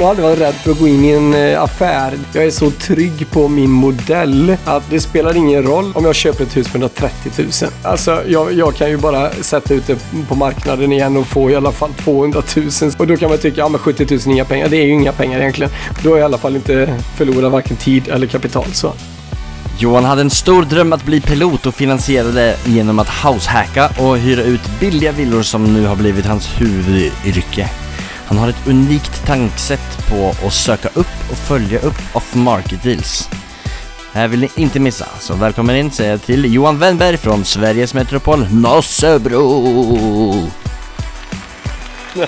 Jag har aldrig varit rädd för att gå in i en eh, affär. Jag är så trygg på min modell att det spelar ingen roll om jag köper ett hus för 130 000. Alltså, jag, jag kan ju bara sätta ut det på marknaden igen och få i alla fall 200 000. Och då kan man tycka, ja men 70 000 är inga pengar. Det är ju inga pengar egentligen. Då har jag i alla fall inte förlorat varken tid eller kapital. Så. Johan hade en stor dröm att bli pilot och finansierade genom att househacka och hyra ut billiga villor som nu har blivit hans huvudyrke. Han har ett unikt tankesätt på att söka upp och följa upp off-market deals. Det här vill ni inte missa, så välkommen in säger jag till Johan Wennberg från Sveriges Metropol Nossebro!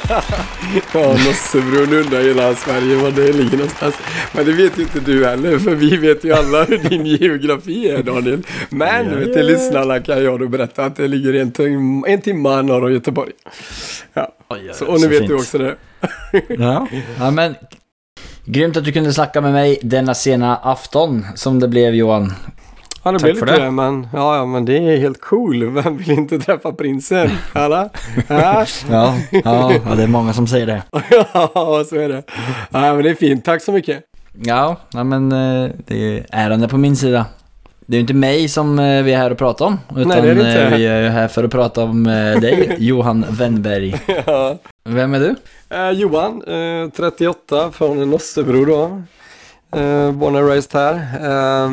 Ja, Nossebron undrar hela Sverige var det ligger någonstans. Men det vet ju inte du heller, för vi vet ju alla hur din geografi är Daniel. Men ja, till lyssnarna kan jag då berätta att det ligger en, tim- en timme norr om Göteborg. Ja. Så, och nu vet du också det. Ja. ja, men grymt att du kunde snacka med mig denna sena afton som det blev Johan. Ja, det Tack blev lite det. det. Men, ja, ja, men det är helt cool. Vem vill inte träffa prinsen? Alla? Ja, Ja, ja, ja, det är många som säger det. ja så är det. Ja, men det är fint. Tack så mycket. Ja, ja men eh, det är ärende på min sida. Det är ju inte mig som eh, vi är här och pratar om. Utan Nej, det är det inte. eh, vi är här för att prata om eh, dig, Johan Wennberg. Ja. Vem är du? Eh, Johan, eh, 38 från Nossebro då. Eh, born and raised här. Eh,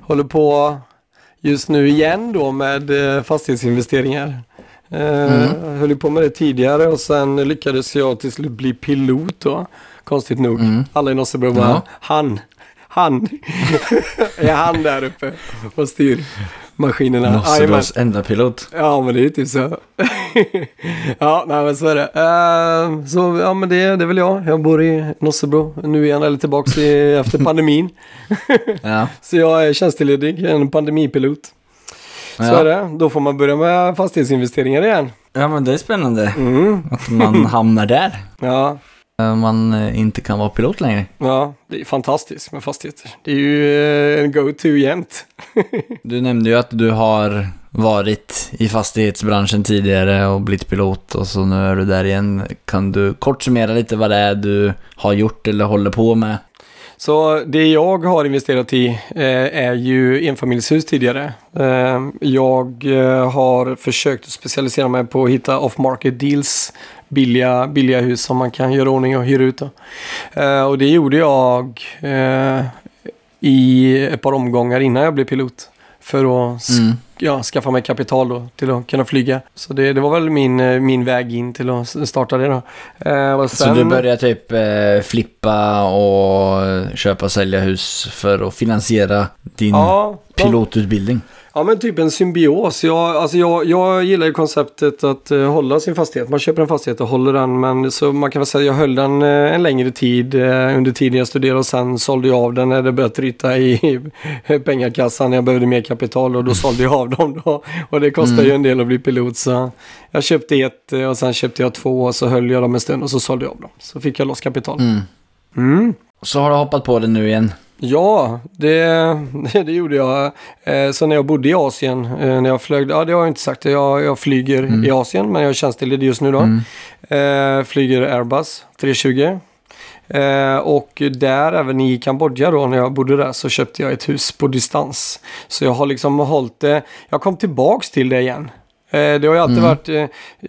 håller på just nu igen då med fastighetsinvesteringar. Mm. Höll på med det tidigare och sen lyckades jag till slut bli pilot då. Konstigt nog. Mm. Alla i Nossebro bara, Ja. han, han. är han där uppe och styr maskinerna? Nossebros enda pilot. Ja, men det är ju typ så. ja, nej men så är det. Eh, så ja, men det, det är väl jag. Jag bor i Nossebro nu igen, eller tillbaks i, efter pandemin. Ja. Så jag är tjänsteledig, en pandemipilot. Så Ja. är det. Då får man börja med fastighetsinvesteringar igen. ja, men det är spännande Mm. att man hamnar där. Ja, Man eh, inte kan vara pilot längre. ja, det är fantastiskt med fastigheter. Det är ju eh, en go-to jämt. Du nämnde ju att du har varit i fastighetsbranschen tidigare och blivit pilot och så nu är du där igen. Kan du kort summera lite vad det är du har gjort eller håller på med? Så det jag har investerat i eh, är ju enfamiljshus tidigare. Eh, jag eh, har försökt specialisera mig på att hitta off-market deals. Billiga, billiga hus som man kan göra ordning och hyra ut. Eh, och det gjorde jag eh, i ett par omgångar innan jag blev pilot. För att Mm. ja, skaffa mig kapital då, till att kunna flyga. Så det, det var väl min, eh, min väg in till att starta det då. Eh, och Så sen- du börjar typ eh, flippa och köpa och sälja hus för att finansiera din ja, pilotutbildning? Ja men typ en symbios. Jag, alltså jag, jag gillar ju konceptet att eh, hålla sin fastighet. Man köper en fastighet och håller den. Men så man kan väl säga att jag höll den eh, en längre tid eh, under tiden jag studerade. Och sen sålde jag av den när det började tryta i pengakassan. När jag behövde mer kapital och då sålde jag av dem då. Och det kostar ju en del att bli pilot. Så jag köpte ett och sen köpte jag två och så höll jag dem en stund och så sålde jag av dem. Så fick jag loss kapital. Mm. Mm. Så har du hoppat på det nu igen. Ja, det, det gjorde jag. Eh, Så när jag bodde i Asien, eh, när jag flög, ja det har jag inte sagt, jag, jag flyger Mm. i Asien, men jag är tjänstledig just nu då. Mm. Eh, flyger Airbus 320. Eh, och där, även i Kambodja då, när jag bodde där, så köpte jag ett hus på distans. Så jag har liksom hållit det, jag kom tillbaks till det igen. Eh, det har ju alltid Mm. varit eh,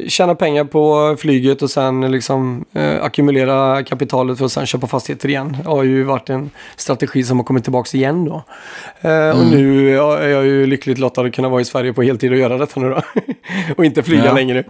tjäna pengar på flyget och sen liksom eh, ackumulera kapitalet för att sen köpa fastigheter igen. Det har ju varit en strategi som har kommit tillbaks igen då. Eh, Och Mm. nu är jag ju lyckligt lottad att kunna vara i Sverige på heltid och göra detta nu då. och inte flyga Ja. längre.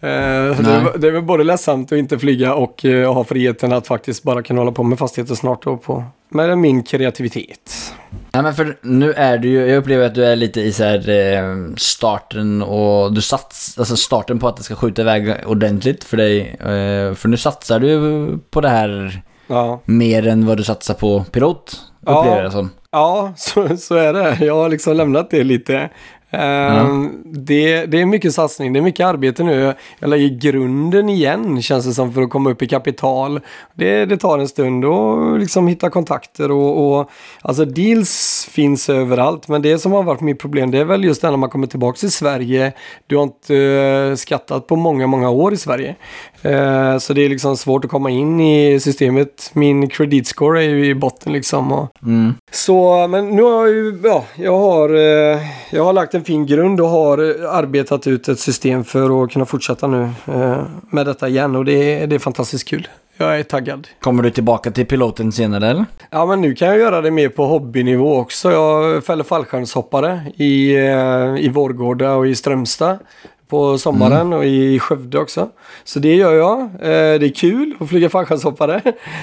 Eh, det, är- väl både ledsamt att inte flyga och eh, ha friheten att faktiskt bara kunna hålla på med fastigheter snart då på med min kreativitet. Nej men för nu är du ju, jag upplever att du är lite i så här eh, starten och du sats, alltså starten på att det ska skjuta iväg ordentligt för dig. Eh, för nu satsar du på det här Ja, mer än vad du satsar på pilot, Ja. upplever jag det som. ja så, så är det. Jag har liksom lämnat det lite. Mm. det, det är mycket satsning, det är mycket arbete nu. Jag lägger grunden igen känns det som för att komma upp i kapital. Det, det tar en stund att liksom hitta kontakter och, och alltså deals finns överallt. Men det som har varit mitt problem det är väl just det när man kommer tillbaka till Sverige. Du har inte eh, skattat på många, många år i Sverige. Eh, så det är liksom svårt att komma in i systemet. Min kreditscore är ju i botten liksom. Mm. så, men nu har jag ju, ja, jag har, eh, jag har lagt en fin grund och har eh, arbetat ut ett system för att kunna fortsätta nu eh, med detta igen och det, är- det är fantastiskt kul. Jag är taggad. Kommer du tillbaka till piloten senare eller? Ja, men nu kan jag göra det mer på hobbynivå också. Jag fäller fallskärmshoppare i, i Vårgårda och i Strömstad på sommaren och i Skövde också. Så det gör jag. Eh, Det är kul att flyga fallskärmshoppare.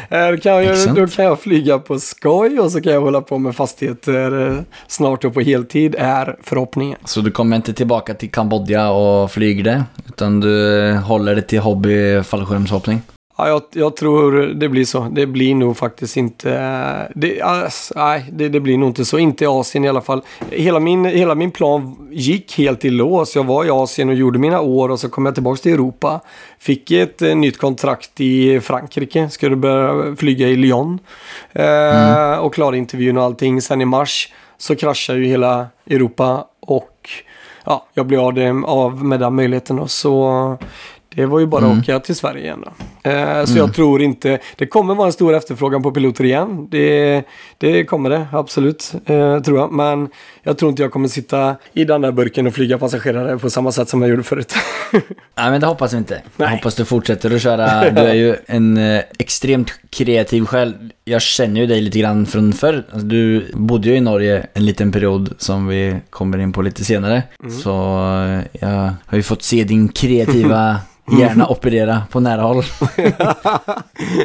Eh, Då kan, jag, Excellent. då kan jag flyga på skoj och så kan jag hålla på med fastigheter eh, snart och på heltid är förhoppningen. Så du kommer inte tillbaka till Kambodja och flyger det? Utan du håller det till hobby fallskärmshoppning? Ja, jag, jag tror det blir så. Det blir nog faktiskt inte... Det, ass, nej, det, det blir nog inte så. Inte i Asien i alla fall. Hela min, hela min plan gick helt i lås. Jag var i Asien och gjorde mina år och så kom jag tillbaka till Europa. Fick ett eh, nytt kontrakt i Frankrike. Skulle börja flyga i Lyon. Eh, Och klara intervjun och allting. Sen i mars så kraschade ju hela Europa och ja, jag blev av, det, av med den möjligheten. Och så det var ju bara att åka till Sverige igen då. Eh, så jag tror inte, det kommer vara en stor efterfrågan på piloter igen. Det, det kommer det, absolut, eh, tror jag. Men jag tror inte jag kommer sitta i den där burken och flyga passagerare på samma sätt som jag gjorde förut. Nej men det hoppas vi inte. Jag hoppas du fortsätter att köra. Du är ju en eh, extremt kreativ själv. Jag känner ju dig lite grann från förr. Alltså, du bodde ju i Norge en liten period som vi kommer in på lite senare. Så eh, jag har ju fått se din kreativa hjärna operera på nära håll.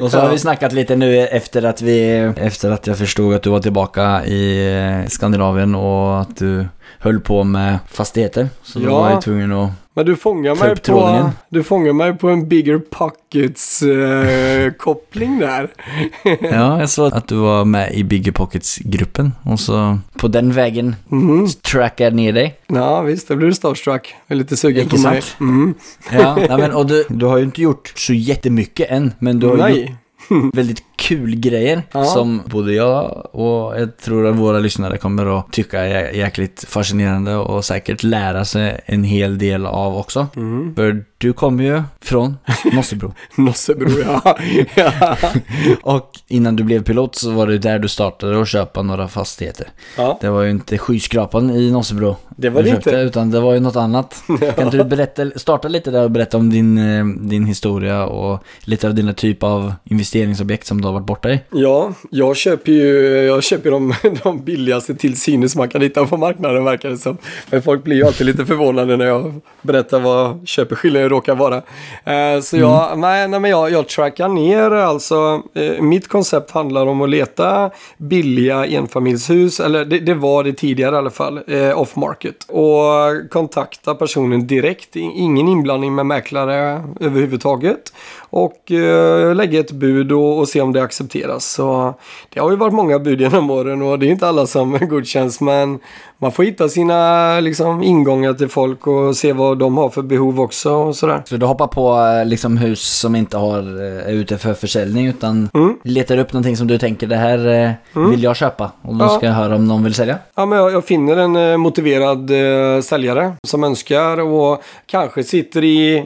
Och så har vi snackat lite nu efter att vi, efter att jag förstod att du var tillbaka i eh, Skandinavien och att du höll på med fastigheter. Så då Ja. var jag tvungen att Men du fångar mig på, du fångar mig på en bigger pockets eh, koppling där. Ja, jag såg att du var med i Bigger Pockets-gruppen och så på den vägen Mhm. trackade ner dig. Ja, visst, då blir du starstruck. Jag är lite sugen på mig. Mm. Ja, nej, men, och du, du har ju inte gjort så jättemycket än, men du har gjort Nej. väldigt kul grejer Ja. som både jag och jag tror att våra lyssnare kommer att tycka är jäkligt fascinerande och säkert lära sig en hel del av också. Mm. För du kommer ju från Nossebro. Nossebro, ja. ja. och innan du blev pilot så var det där du startade att köpa några fastigheter. ja. Det var ju inte skyskrapan i Nossebro. Det var det köpte, inte. Utan det var ju något annat. Kan inte du berätta, starta lite där och berätta om din, eh, din historia och lite av dina typ av investeringsobjekt som du har varit borta i? Ja, jag köper ju jag köper de, de billigaste till synes man kan hitta på marknaden verkar det som. Men folk blir ju alltid lite förvånade när jag berättar vad köpeskillingen råkar vara. Eh, så jag, nej, nej, men jag, jag trackar ner alltså. Eh, mitt koncept handlar om att leta billiga enfamiljshus, eller det, det var det tidigare i alla fall, eh, off market. Och kontakta personen direkt, ingen inblandning med mäklare överhuvudtaget. Och eh, lägga ett bud och, och se om det accepteras. Så det har ju varit många bud genom åren och det är inte alla som godkänns. Men man får hitta sina liksom, ingångar till folk och se vad de har för behov också och sådär. Så du hoppar på eh, liksom hus som inte har, eh, är ute för försäljning utan Mm. letar upp någonting som du tänker det här eh, vill jag köpa och då Ja. ska jag höra om någon vill sälja. Ja, men jag, jag finner en eh, motiverad eh, säljare som önskar och kanske sitter i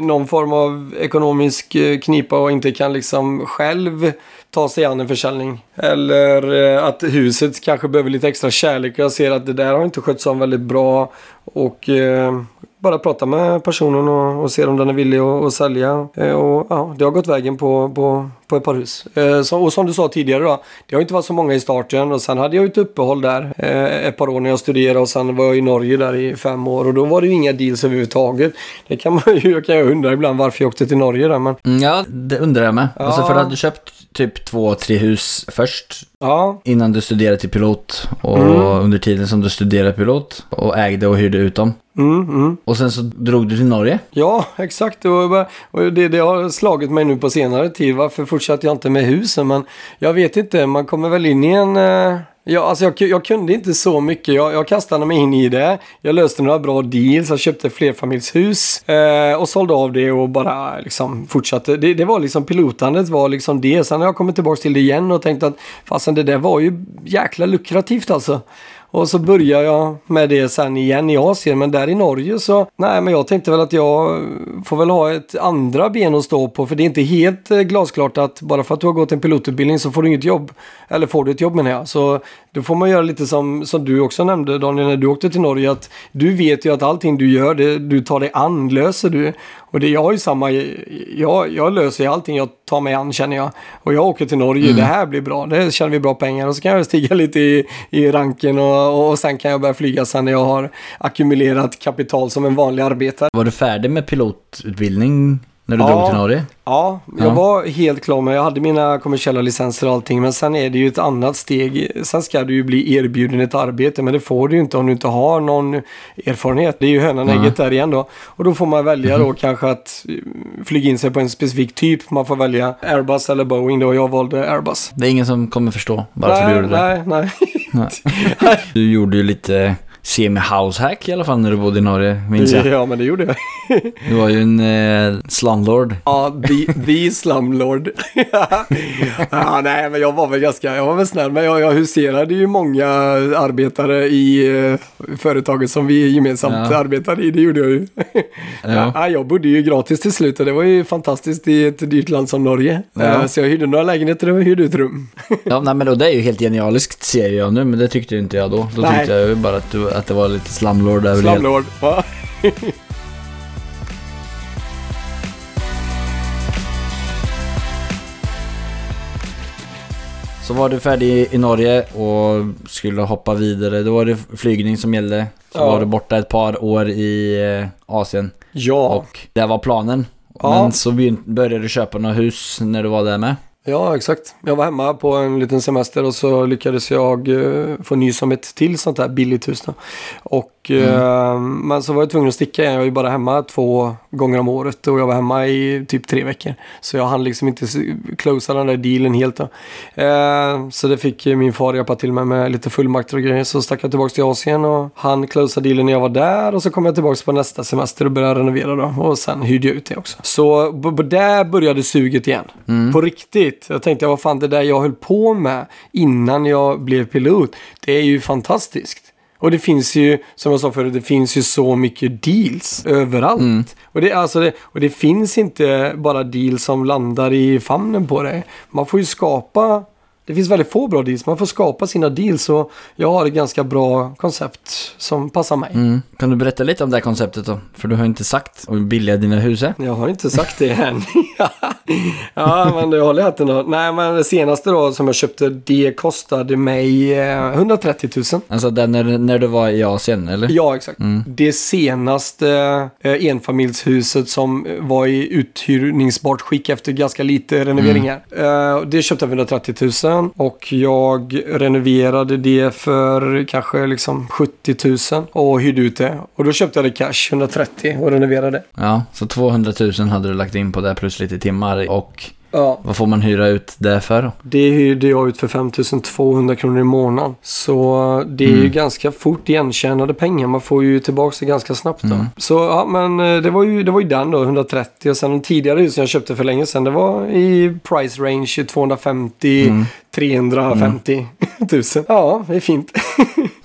någon form av ekonomisk eh, knipa och inte kan liksom själv ta sig an en försäljning. Eller eh, att huset kanske behöver lite extra kärlek och jag ser att det där har inte skötts om väldigt bra. Och eh, bara prata med personen och, och se om den är villig att, att sälja. Eh, och ja, det har gått vägen på, på, på ett par hus. Eh, så, och som du sa tidigare då, det har inte varit så många i starten och sen hade jag ett uppehåll där eh, ett par år när jag studerade och sen var jag i Norge där i fem år och då var det ju inga deals överhuvudtaget. Det kan man ju, kan jag undra ibland varför jag åkte till Norge där men Mm, ja, det undrar jag med. Alltså Ja. för du hade köpt typ två, tre hus först ja. innan du studerade till pilot och Mm. under tiden som du studerade pilot och ägde och hyrde ut dem. Mm, mm. Och sen så drog du till Norge. Ja, exakt. Och, det, det har slagit mig nu på senare tid. Varför fortsatte jag inte med husen. Men jag vet inte, man kommer väl in i en... Eh, ja, alltså jag, jag kunde inte så mycket. Jag, jag kastade mig in i det. Jag löste några bra deals. Jag köpte flerfamiljshus eh, och sålde av det och bara liksom fortsatte. Det, det var liksom pilotandet var liksom det. Sen har jag kommit tillbaka till det igen och tänkt att fasen det där var ju jäkla lukrativt alltså. Och så började jag med det sen igen i Asien. Men där i Norge så, nej men jag tänkte väl att jag får väl ha ett andra ben att stå på. För det är inte helt eh, glasklart att bara för att du har gått en pilotutbildning så får du inget jobb. Eller får du ett jobb menar jag. Så då får man göra lite som, som du också nämnde Daniel när du åkte till Norge. Att du vet ju att allting du gör, det du tar dig an, löser du. Och det, jag har ju samma, jag, jag löser ju allting jag tar mig an känner jag. Och jag åker till Norge, Mm. det här blir bra, det tjänar vi bra pengar. Och så kan jag stiga lite i, i ranken och, och sen kan jag börja flyga sen när jag har ackumulerat kapital som en vanlig arbetare. Var du färdig med pilotutbildning när du Ja. drog till Norge? Ja, jag Ja. var helt klar med, jag hade mina kommersiella licenser och allting, men sen är det ju ett annat steg. Sen ska du ju bli erbjuden ett arbete, men det får du ju inte om du inte har någon erfarenhet. Det är ju hönan Nej. ägget där igen då. Och då får man välja då kanske att eh, flyga in sig på en specifik typ. Man får välja Airbus eller Boeing då, jag valde Airbus. Det är ingen som kommer förstå varför nej, du gjorde det. nej, nej. Du gjorde ju lite semi-househack i alla fall när du bodde i Norge, minns jag. Ja, men det gjorde jag. Du var ju en eh, slumlord. Ja, the, the slumlord. ja, nej, men jag var väl ganska, jag var väl snäll, men jag, jag huserade ju många arbetare i eh, företaget som vi gemensamt Ja. arbetade i, det gjorde jag ju. Ja. ja, jag bodde ju gratis till slut och det var ju fantastiskt i ett dyrt land som Norge. Ja. Eh, Så jag hyrde några lägenheter och hyrde ut rum. Ja, nej, men då, det är ju helt genialiskt ser jag nu, men det tyckte inte jag då. Då Nej. tyckte jag ju bara att, du, att det var lite över det hela. Slumlord. Ja. Så var du färdig i Norge och skulle hoppa vidare. Då var det flygning som gällde. Så Ja. var du borta ett par år i eh, Asien. ja. Och det var planen. Ja. Men så började du köpa några hus när du var där med. Ja, exakt. Jag var hemma på en liten semester och så lyckades jag eh, få nys om ett till sånt här billigt hus. Då. Och, eh, men så var jag tvungen att sticka igen. Jag var ju bara hemma två gånger om året och jag var hemma i typ tre veckor. Så jag hann liksom inte closea den där dealen helt. Då. Eh, så det fick min far hjälpa till med med lite fullmakter och grejer. Så stack jag tillbaka till Asien och han closade dealen när jag var där. Och så kom jag tillbaka på nästa semester och började renovera då. Och sen hyrde jag ut det också. Så där började suget igen. På riktigt. Jag tänkte, vad fan det där jag höll på med innan jag blev pilot. Det är ju fantastiskt. Och det finns ju, som jag sa förut, det finns ju så mycket deals överallt. Och, det, alltså det, och det finns inte bara deals som landar i famnen på dig. Man får ju skapa, det finns väldigt få bra deals, man får skapa sina deals. Och jag har ett ganska bra koncept som passar mig. Mm. Kan du berätta lite om det här konceptet då? För du har inte sagt hur billiga dina hus är. Jag har inte sagt det än. ja, men jag håller hatten då. Nej, men det senaste då som jag köpte, det kostade mig eh, 130 000. Alltså den när, när du var i Asien, eller? Ja, exakt. Det senaste eh, enfamiljshuset som var i uthyrningsbart skick efter ganska lite renoveringar. Eh, det köpte jag för 130 000 och jag renoverade det för kanske liksom 70 000 och hyrde ut det. Och då köpte jag det cash, 130 och renoverade. Ja, så 200 000 hade du lagt in på det plus lite timmar. Och Ja. vad får man hyra ut det för då? Det hyrde jag ut för 5200 kronor i månaden. Så det är ju ganska fort igentjänade pengar. Man får ju tillbaka det ganska snabbt då. Så ja, men eh, det var ju, det var ju den då, 130. Och sen de tidigare husen jag köpte för länge sedan, det var i price range 250, 350 000. Ja, det är fint.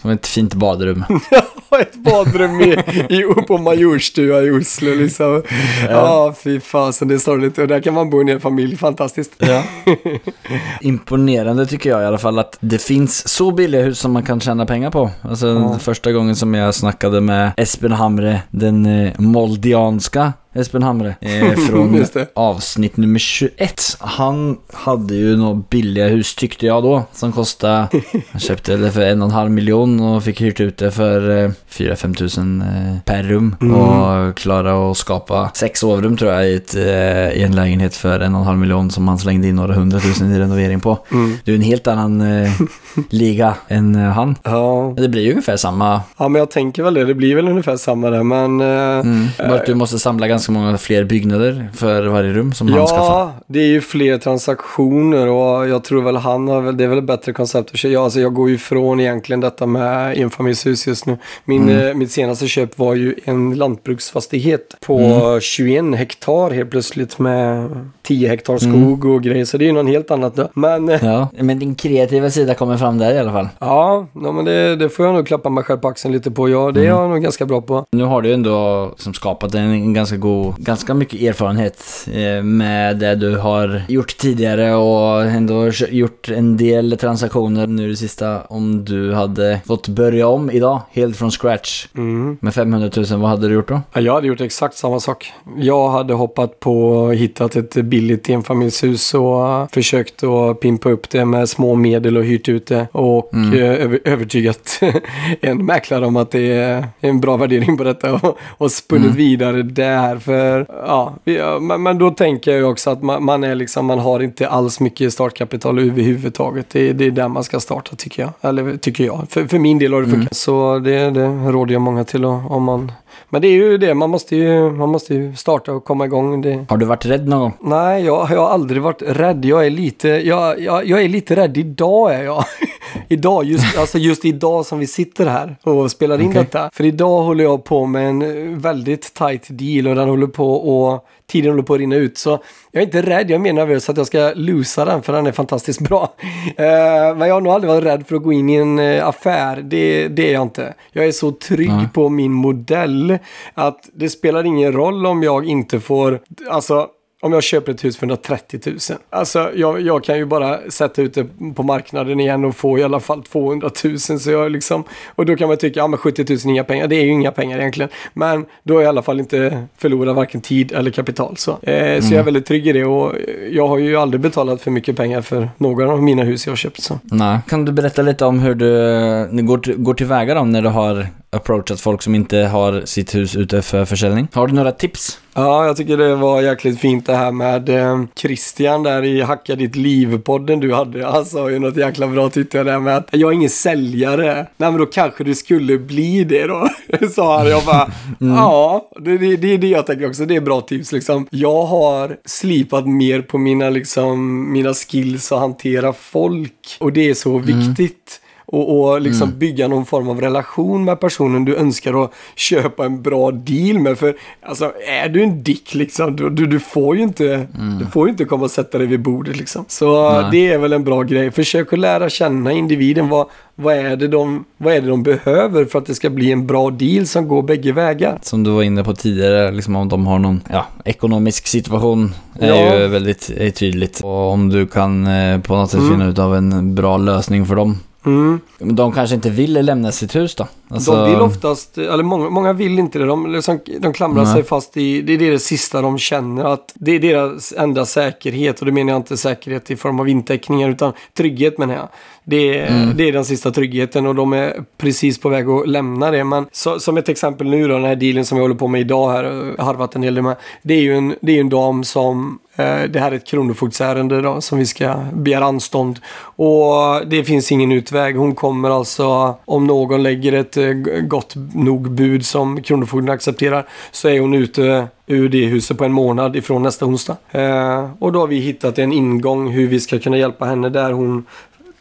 Som ett fint badrum. ett badrum i, i, på Majorstua i Oslo liksom. Ja, fy fasen, det är sorgligt. Och där kan man bo i en familj, fantastiskt. Ja. Imponerande tycker jag i alla fall att det finns så billiga hus som man kan tjäna pengar på. Alltså Ja. första gången som jag snackade med Espen Hamre, den eh, moldianska Espen Hamre, eh, från avsnitt nummer 21. Han hade ju några billiga hus tyckte jag då, som kostade, han köpte det för en och en halv miljon och fick hyrt ut det för eh, 4-5 tusen eh, per rum. Mm. Och klara att skapa sex sovrum tror jag i, ett, eh, i en lägenhet för en och en halv miljon som han slängde in några hundratusen i renovering på. Mm. Det är en helt annan eh, liga än eh, han. Ja. Det blir ju ungefär samma, ja, men jag tänker väl det. Det blir väl ungefär samma där, men... eh, mm, bara att du måste samla ganska ganska många fler byggnader för varje rum som han skaffar. Ja, det är ju fler transaktioner och jag tror väl han har väl, det är väl ett bättre koncept. för Jag, alltså jag går ju ifrån egentligen detta med enfamiljshus just nu. Min, Mm. eh, mitt senaste köp var ju en lantbruksfastighet på Mm. 21 hektar helt plötsligt med 10 hektar skog och grejer. Så det är ju något helt annat då. Men eh, Ja, men din kreativa sida kommer fram där i alla fall. ja, ja men det, det får jag nog klappa mig själv på axeln lite på. Ja, Mm. det är jag nog ganska bra på. Nu har du ju ändå som skapat en, en ganska god, ganska mycket erfarenhet eh, med det du har gjort tidigare och ändå gjort en del transaktioner nu det sista. Om du hade fått börja om idag, helt från scratch, Mm. med 500 000, vad hade du gjort då? Ja, jag hade gjort exakt samma sak. Jag hade hoppat på och hittat ett billigt enfamiljshus och försökt att pimpa upp det med små medel och hyrt ut det och Mm. eh, över, övertygat en mäklare om att det är en bra värdering på detta och, och spunnit Mm. vidare där. För, ja, vi- men, men då tänker jag ju också att man, man är liksom, man har inte alls mycket startkapital överhuvudtaget. Det, det är där man ska starta tycker jag. Eller tycker jag. För, för min del har det Mm. funkat. Så det, det råder jag många till om man men det är ju det, man måste ju, man måste ju starta och komma igång. Det. Har du varit rädd någon gång? Nej, jag, jag har aldrig varit rädd. Jag är lite, jag, jag, jag är lite rädd idag är jag. idag, just, alltså just idag som vi sitter här och spelar in Okej. detta. För idag håller jag på med en väldigt tight deal och den håller på och tiden håller på att rinna ut. Så jag är inte rädd, jag är mer nervös att jag ska losa den för den är fantastiskt bra. Eh, men jag har nog aldrig varit rädd för att gå in i en eh, affär. Det, det är jag inte. Jag är så trygg Nej. på min modell att det spelar ingen roll om jag inte får, alltså om jag köper ett hus för 130 000. Alltså jag, jag kan ju bara sätta ut det på marknaden igen och få i alla fall 200 000. Så jag liksom, och då kan man tycka, ja men 70 000 är inga pengar. Det är ju inga pengar egentligen. Men då har jag i alla fall inte förlorat varken tid eller kapital. Så, eh, så jag är väldigt trygg i det och jag har ju aldrig betalat för mycket pengar för några av mina hus jag har köpt. Så. Nej. Kan du berätta lite om hur du ni går, till, går tillväga då när du har approachat folk som inte har sitt hus ute för försäljning? Har du några tips? Ja, jag tycker det var jäkligt fint det här med eh, Christian där i Hacka ditt liv-podden du hade. Han sa ju något jäkla bra tyckte jag där med att jag är ingen säljare. Nej men då kanske du skulle bli det då. sa han. Jag bara, ja, det, det, det är det jag tänker också. Det är bra tips liksom. Jag har slipat mer på mina liksom, mina skills att hantera folk. Och det är så viktigt. Och, och liksom bygga någon form av relation med personen du önskar att köpa en bra deal med. För alltså, är du en dick liksom, du, du, du får ju inte, du får ju inte komma och sätta dig vid bordet liksom. Så Nej. det är väl en bra grej. Försök att lära känna individen. Vad, vad, är det de, vad är det de behöver för att det ska bli en bra deal som går bägge vägar? Som du var inne på tidigare, liksom om de har någon ja, ekonomisk situation är Ja. ju väldigt är tydligt. Och om du kan eh, på något sätt Mm. finna ut av en bra lösning för dem. Mm. De kanske inte vill lämna sitt hus då? Alltså- De vill oftast, eller många, många vill inte det. De, liksom, de klamrar Nej. sig fast i, det är det sista de känner att det är deras enda säkerhet. Och det menar jag inte säkerhet i form av inteckningar utan trygghet menar jag. Det är, Mm. det är den sista tryggheten och de är precis på väg att lämna det. Men så, som ett exempel nu då, den här dealen som jag håller på med idag här, och harvat en hel del med. Det är ju en, det är en dam som, eh, det här är ett kronofogdsärende då, som vi ska begära anstånd. Och det finns ingen utväg. Hon kommer alltså, om någon lägger ett eh, gott nog bud som Kronofogden accepterar, så är hon ute ur det huset på en månad ifrån nästa onsdag. Eh, och då har vi hittat en ingång hur vi ska kunna hjälpa henne där hon,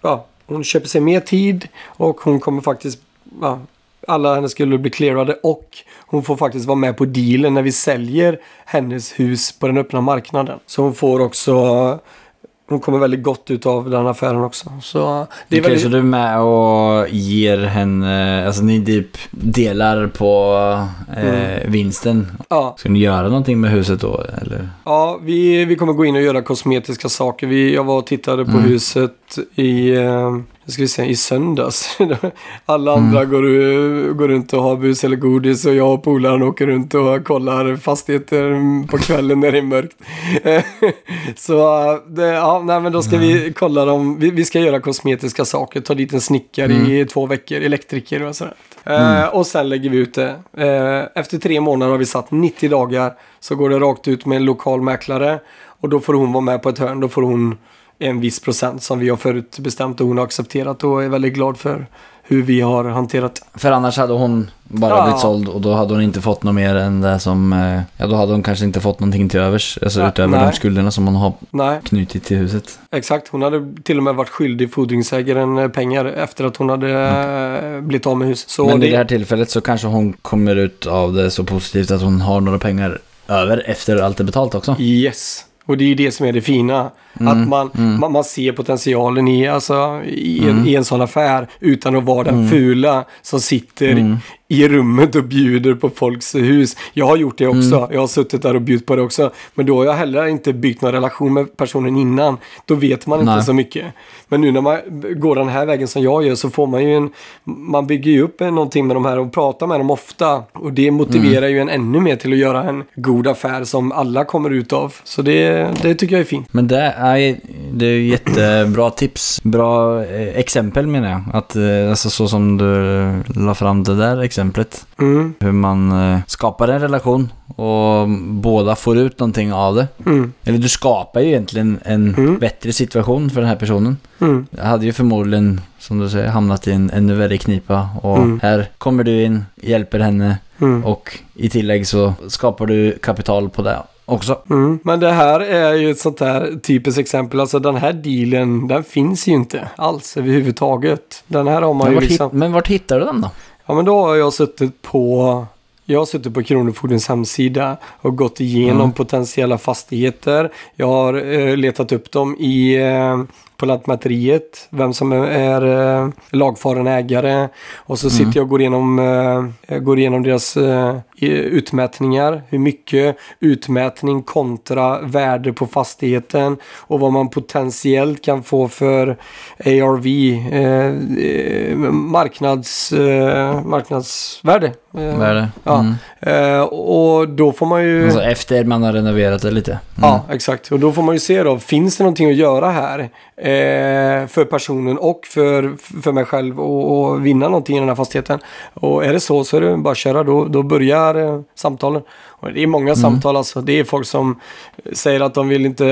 ja, hon köper sig mer tid och hon kommer faktiskt, ja, alla hennes skulder blir clearade och hon får faktiskt vara med på dealen när vi säljer hennes hus på den öppna marknaden. Så hon får också, hon kommer väldigt gott ut av den affären också. Så det är Okej, väldigt... så du är med och ger henne, alltså ni typ delar på eh, vinsten. Ja, Ska ni göra någonting med huset då eller? Ja, vi, vi kommer gå in och göra kosmetiska saker. Vi, jag var och tittade på Mm. huset i, eh, nu ska vi se, i söndags. Alla andra går, u- går runt och har bus eller godis och jag och polaren åker runt och kollar fastigheter på kvällen när det är mörkt. Så det, ja, nej, men då ska vi kolla dem. Vi, vi ska göra kosmetiska saker. Ta dit en snickare i två veckor, elektriker och sådär. Eh, och sen lägger vi ut det. Eh, efter tre månader har vi satt 90 dagar. Så går det rakt ut med en lokal mäklare. Och då får hon vara med på ett hörn. Då får hon en viss procent som vi har förutbestämt och hon har accepterat och är väldigt glad för hur vi har hanterat. För annars hade hon bara Ja. blivit såld och då hade hon inte fått något mer än det som... eh, Ja, då hade hon kanske inte fått någonting till övers. Alltså Nej, utöver nej. de skulderna som hon har Nej, knutit till huset. exakt. Hon hade till och med varit skyldig fordringsägaren eh, pengar efter att hon hade eh, blivit av med huset. Så Men det, i det här tillfället så kanske hon kommer ut av det så positivt att hon har några pengar över efter allt är betalt också. Yes. Och det är ju det som är det fina. Mm, Att man, man, man ser potentialen i, alltså, i, en, i en sån affär utan att vara den Mm. fula som sitter i rummet och bjuder på folks hus. Jag har gjort det också. Mm. Jag har suttit där och bjudit på det också. Men då har jag heller inte byggt någon relation med personen innan. Då vet man inte Nej. så mycket. Men nu när man går den här vägen som jag gör så får man ju en... Man bygger ju upp någonting med de här och pratar med dem ofta. Och det motiverar Mm. ju en ännu mer till att göra en god affär som alla kommer ut av. Så det, det tycker jag är fint. Men det är, det är jättebra tips. Bra eh, exempel menar jag. Att, eh, alltså så som du la fram det där exemplet. Mm, Hur man eh, skapar en relation och båda får ut någonting av det. mm, Eller du skapar ju egentligen en Mm. bättre situation för den här personen. mm. Jag hade ju förmodligen, som du säger, hamnat i en ännu värre knipa. Och Mm. här kommer du in, hjälper henne Mm. och i tillägg så skapar du kapital på det också. Mm. Men det här är ju ett sånt där typiskt exempel. Alltså den här dealen, den finns ju inte alls överhuvudtaget. Den här har man Men ju liksom... hit, men vart hittar du den då? Ja men då har jag suttit på... Jag har suttit på Kronofogdens hemsida och gått igenom Mm. potentiella fastigheter. Jag har eh, letat upp dem i, eh, på Lantmäteriet, vem som är, eh, lagfaren ägare. Och så sitter jag och går igenom, eh, går igenom deras eh, utmätningar. Hur mycket utmätning kontra värde på fastigheten. Och vad man potentiellt kan få för ARV, eh, marknads, marknadsvärde. Ja. Mm. Och då får man ju... Alltså efter man har renoverat det lite. Mm. Ja, exakt. Och då får man ju se då, finns det någonting att göra här eh, för personen och för, för mig själv och, och vinna någonting i den här fastigheten. Och är det så så är det bara att köra, då, då börjar eh, samtalen. Och det är många samtal alltså. Det är folk som säger att de vill inte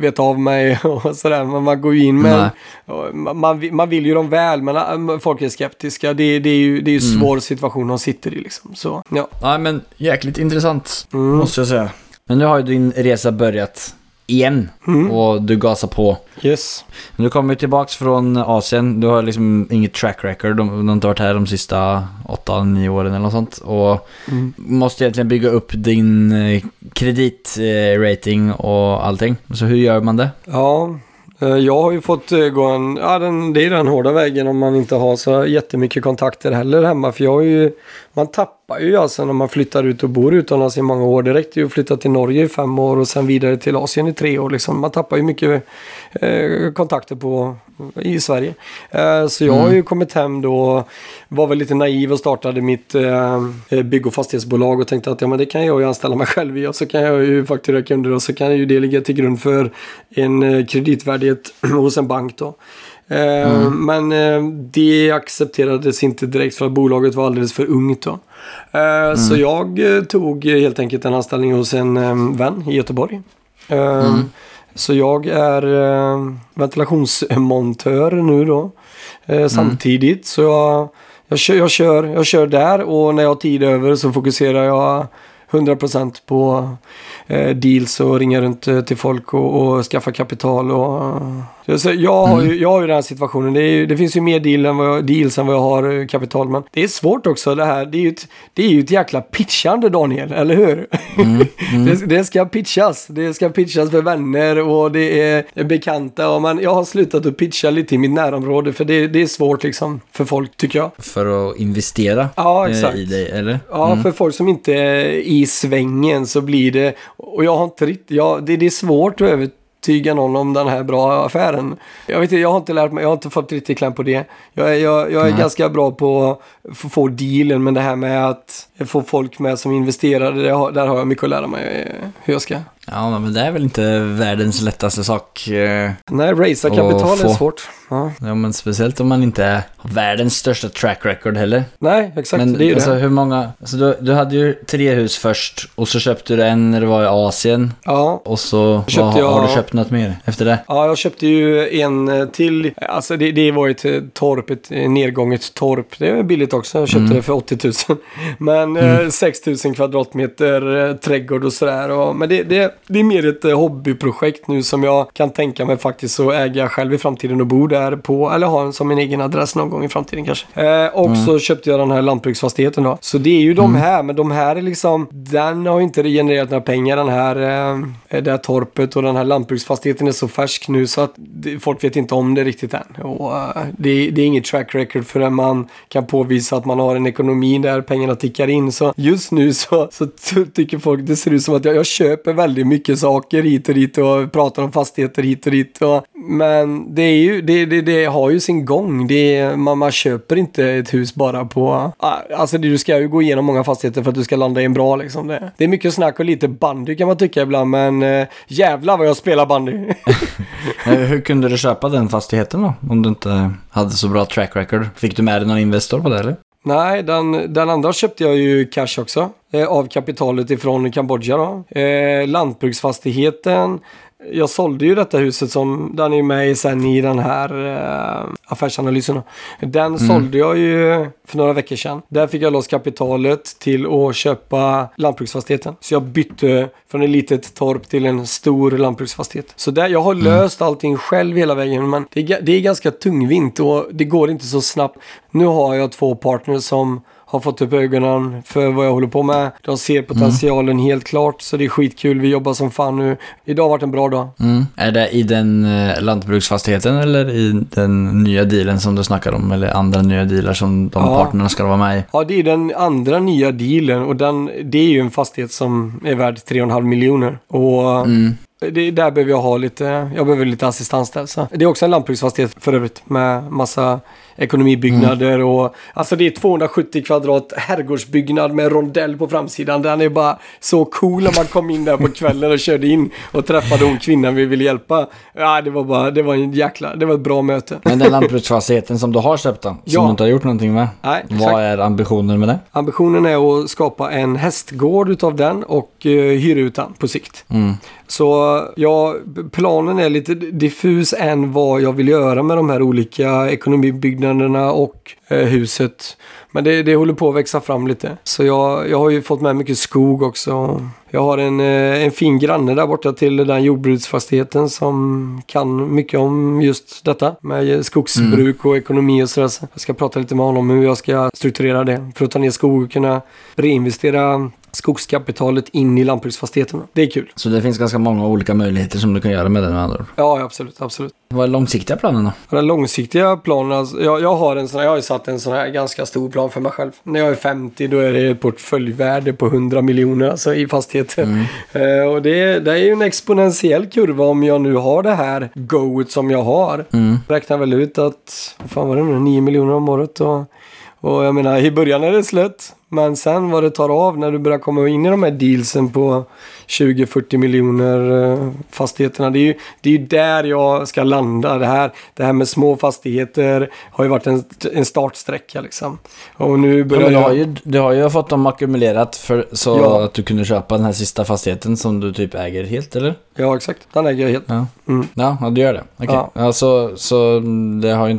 veta av mig och sådär. Men man går ju in med... Nej. Man, man, vill- man vill ju dem väl, men äh, folk är skeptiska. Det, det är ju det är ju svår situation de sitter i liksom. Så, ja. Ja, men jäkligt intressant. Mm. Måste jag säga. Men nu har ju din resa börjat igen. Mm. Och du gasar på. Yes. Men Du kommer ju tillbaks från Asien. Du har liksom inget track record. Du har inte varit här de sista 8-9 åren eller något sånt. Och Mm. måste egentligen bygga upp din eh, kreditrating och allting. Så hur gör man det? Ja, Eh, jag har ju fått eh, gå en, ja den, det är den hårda vägen om man inte har så jättemycket kontakter heller hemma. För jag har ju, man tappar ju alltså när man flyttar ut och bor utomlands i många år. Det räckte ju att flytta till Norge i fem år och sen vidare till Asien i tre år. Liksom. Man tappar ju mycket eh, kontakter på, i Sverige. Eh, så jag har ju kommit hem då, var väl lite naiv och startade mitt eh, bygg och fastighetsbolag och tänkte att ja, men det kan jag ju anställa mig själv i och så kan jag ju fakturera kunder och så kan ju det ligga till grund för en eh, kreditvärdighet hos en bank då. Eh, Men eh, det accepterades inte direkt för att bolaget var alldeles för ungt då. Eh, Så jag eh, tog helt enkelt en anställning hos en eh, vän i Göteborg. Eh, Så jag är eh, ventilationsmontör nu då. Eh, Samtidigt så jag, jag, kör, jag, kör, jag kör där och när jag har tid över så fokuserar jag 100% på eh, deals och ringa runt eh, till folk och, och skaffa kapital. Och, så, jag, har ju, jag har ju den här situationen. Det, ju- det finns ju mer deal än vad jag, deals än vad jag har eh, kapital. Men det är svårt också det här. Det är ju ett, det är ju ett jäkla pitchande Daniel, eller hur? det, det ska pitchas. Det ska pitchas för vänner och det är bekanta. Och man, jag har slutat att pitcha lite i mitt närområde för det, det är svårt liksom för folk tycker jag. För att investera Ja, eh, exakt. i dig, eller? Ja, för folk som inte är i svängen så blir det, och jag har inte riktigt, ja, det, det är svårt att övertyga någon om den här bra affären. Jag vet inte, jag har inte lärt mig, jag har inte fått riktigt kläm på det. Jag, är- jag, jag är ganska bra på att få- dealen, men det här med att få folk med som investerare, har, där har jag mycket att lära mig eh, hur jag ska Ja, men det är väl inte världens lättaste sak. eh, Nej, racea kapital är svårt. Ja. Ja, men speciellt om man inte har världens största track record heller. Nej, exakt. Men det är ju alltså det. hur många... Alltså du, du hade ju tre hus först och så köpte du en när du var i Asien. Ja. Och så Köpte vad, jag- har du köpt något mer efter det? Ja, jag köpte ju en eh, till. Alltså det, det var ett eh, torp, ett nedgånget torp. Det är billigt också. Jag köpte det för 80 000. Men eh, 6 000 kvadratmeter eh, trädgård och sådär. Och, men det, det, det är mer ett eh, hobbyprojekt nu som jag kan tänka mig faktiskt att äga själv i framtiden och bo där på. Eller ha som min egen adress någon gång i framtiden kanske. Eh, och så köpte jag den här lantbruksfastigheten då. Så det är ju de här, men de här är liksom, den har inte genererat några pengar den här, eh, det här torpet och den här lantbruksfastigheten är så färsk nu så att folk vet inte om det riktigt än. Och, eh, det, det är inget track record förrän man kan påvisa att man har en ekonomi där pengarna tickar in. Så just nu så, så ty- tycker folk det ser ut som att jag, jag köper väldigt mycket saker hit och dit och pratar om fastigheter hit och dit. Och, men det är ju, det, det, det har ju sin gång. Det är, man, man köper inte ett hus bara på, ah, alltså det, du ska ju gå igenom många fastigheter för att du ska landa i en bra liksom. Det, det är mycket snack och lite bandy kan man tycka ibland men äh, jävlar vad jag spelar bandy. Hur kunde du köpa den fastigheten då? Om du inte hade så bra track record. Fick du med dig någon investor på det eller? Nej, den, den andra köpte jag ju cash också. Eh, av kapitalet ifrån Kambodja då. Eh, lantbruksfastigheten. Jag sålde ju detta huset som, den är med sen i den här eh, affärsanalysen. Den sålde jag ju för några veckor sedan. Där fick jag loss kapitalet till att köpa lantbruksfastigheten. Så jag bytte från ett litet torp till en stor lantbruksfastighet. Så där, jag har löst allting själv hela vägen. Men det är, det är ganska tungvint och det går inte så snabbt. Nu har jag två partners som har fått upp ögonen för vad jag håller på med. De ser potentialen helt klart, så det är skitkul. Vi jobbar som fan nu. Idag har varit en bra dag. Mm. Är det i den eh, lantbruksfastigheten eller i den nya dealen som du snackar om? Eller andra nya dealar som de Ja. partnerna ska vara med i? Ja, det är den andra nya dealen och den, det är ju en fastighet som är värd 3,5 miljoner. Och det, där behöver jag ha lite, jag behöver lite assistans där. Så. Det är också en lantbruksfastighet för övrigt med massa ekonomibyggnader och alltså det är 270 kvadrat herrgårdsbyggnad med rondell på framsidan. Den är bara så cool när man kom in där på kvällen och körde in och träffade hon kvinnan vi ville hjälpa. Ja, det var bara, det var en jäkla, det var ett bra möte. Men den lantbruksfastigheten som du har köpt då? Som Ja. du inte har gjort någonting med? Nej, exakt. Vad är ambitionen med det? Ambitionen är att skapa en hästgård utav den och uh, hyra ut den på sikt. Mm. Så ja, planen är lite diffus än vad jag vill göra med de här olika ekonomibyggnaderna och huset. Men det, det håller på att växa fram lite. Så jag, jag har ju fått med mycket skog också. Jag har en, eh, en fin granne där borta till den jordbruksfastigheten som kan mycket om just detta med skogsbruk och ekonomi och sådär. Så jag ska prata lite med honom hur jag ska strukturera det för att ta ner skog och kunna reinvestera skogskapitalet in i lantbruksfastigheten. Det är kul. Så det finns ganska många olika möjligheter som du kan göra med den med andra ord. Ja, absolut, absolut. Vad är långsiktiga planen då? Den långsiktiga planen, alltså, jag, jag, har en sån här, jag har ju satt en sån här ganska stor plan för mig själv. När jag är 50 då är det ett portföljvärde på 100 miljoner alltså, i fastigheter. Eh, och det, det är ju en exponentiell kurva om jag nu har det här goet som jag har. Mm. Räknar väl ut att, vad fan var det nu, 9 miljoner om året. Och, och jag menar, i början är det slött. Men sen vad det tar av när du börjar komma in i de här dealsen på 20-40 miljoner eh, fastigheterna. Det är, ju, det är ju där jag ska landa. Det här, det här med små fastigheter har ju varit en, en startsträcka liksom. Och nu Ja, börjar men du, har ju, du har ju fått dem ackumulerat för, så Ja. att du kunde köpa den här sista fastigheten som du typ äger helt, eller? Ja, exakt. Den äger jag helt. Ja, Mm. ja, ja du gör det. Okej. Ja. Ja. så, så det, har ju,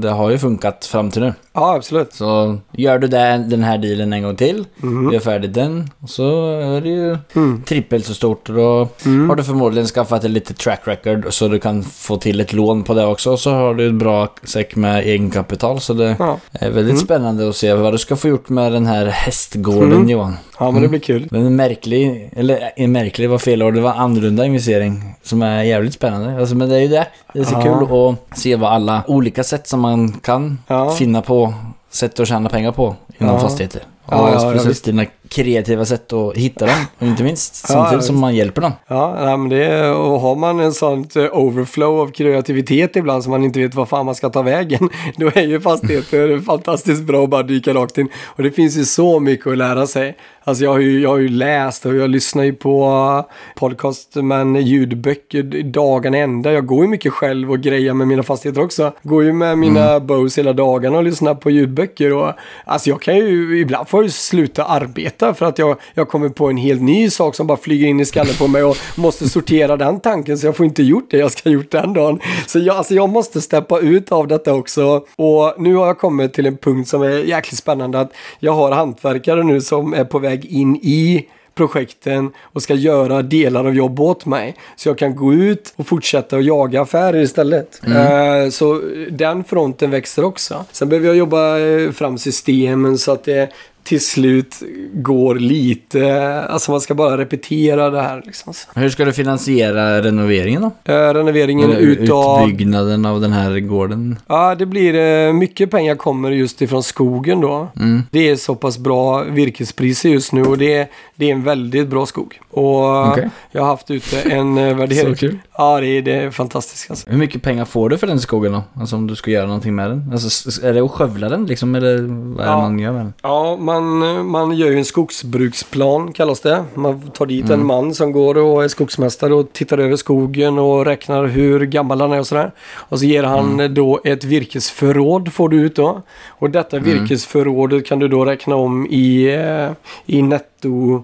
det har ju funkat fram till nu. Ja, absolut. Så gör du det, den här dealen en gång till, Mhm. gör färdigt den, och så är det ju Mm. Trippelt så stort. Och då Mm. har du förmodligen skaffat ett litet track record så du kan få till ett lån på det också. Så har du ett bra säck med egenkapital. Så det Ja. är väldigt Mm. spännande att se vad du ska få gjort med den här hästgården Mm. Johan. ja, men det blir kul. Är en märklig, eller en märklig var fel ord, det var annorlunda investering som är jävligt spännande. Alltså, men det är ju det. Det är så Ja. kul att se vad alla olika sätt som man kan Ja. finna på sätt att tjäna pengar på inom Ja. fastigheter. Ja, ja, ja, speciellt visst. dina kreativa sätt att hitta dem, och inte minst. Ja, Samtidigt ja, som man hjälper dem. Ja, men det är, och har man en sånt eh, overflow av kreativitet ibland som man inte vet vad fan man ska ta vägen, då är ju fastigheter fantastiskt bra att bara dyka rakt in. Och det finns ju så mycket att lära sig. Alltså jag har ju, jag har ju läst och jag lyssnar ju på eh, podcast, men ljudböcker dagen ända. Jag går ju mycket själv och grejer med mina fastigheter också. Går ju med mina bows hela dagarna och lyssnar på ljudböcker. Och, alltså jag kan ju, ibland får jag ju sluta arbeta för att jag, jag kommer på en helt ny sak som bara flyger in i skallen på mig och måste sortera den tanken så jag får inte gjort det jag ska gjort den dagen. Så jag, alltså jag måste steppa ut av detta också. Och nu har jag kommit till en punkt som är jäkligt spännande att jag har hantverkare nu som är på väg in i projekten och ska göra delar av jobb åt mig. Så jag kan gå ut och fortsätta att jaga affärer istället. Eh, så den fronten växer också. Sen behöver jag jobba eh, fram systemen så att det till slut går lite, alltså man ska bara repetera det här liksom. Hur ska du finansiera renoveringen då? eh, renoveringen Eller utav... Utbyggnaden av den här gården? Ja, det blir eh, mycket pengar kommer just ifrån skogen då. Mm. Det är så pass bra virkespriser just nu och det det är en väldigt bra skog. Och Okej. jag har haft ute en eh, värdering. Så kul. Ja, det är, det är fantastiskt alltså. Hur mycket pengar får du för den skogen då? Alltså om du ska göra någonting med den? Alltså är det att skövla den liksom eller vad är det Ja. man gör med den? Ja, man, man gör ju en skogsbruksplan kallas det. Man tar dit Mm. en man som går och är skogsmästare och tittar över skogen och räknar hur gammal han är och sådär. Och så ger han Mm. då ett virkesförråd får du ut då. Och detta Mm. virkesförrådet kan du då räkna om i, eh, i netto,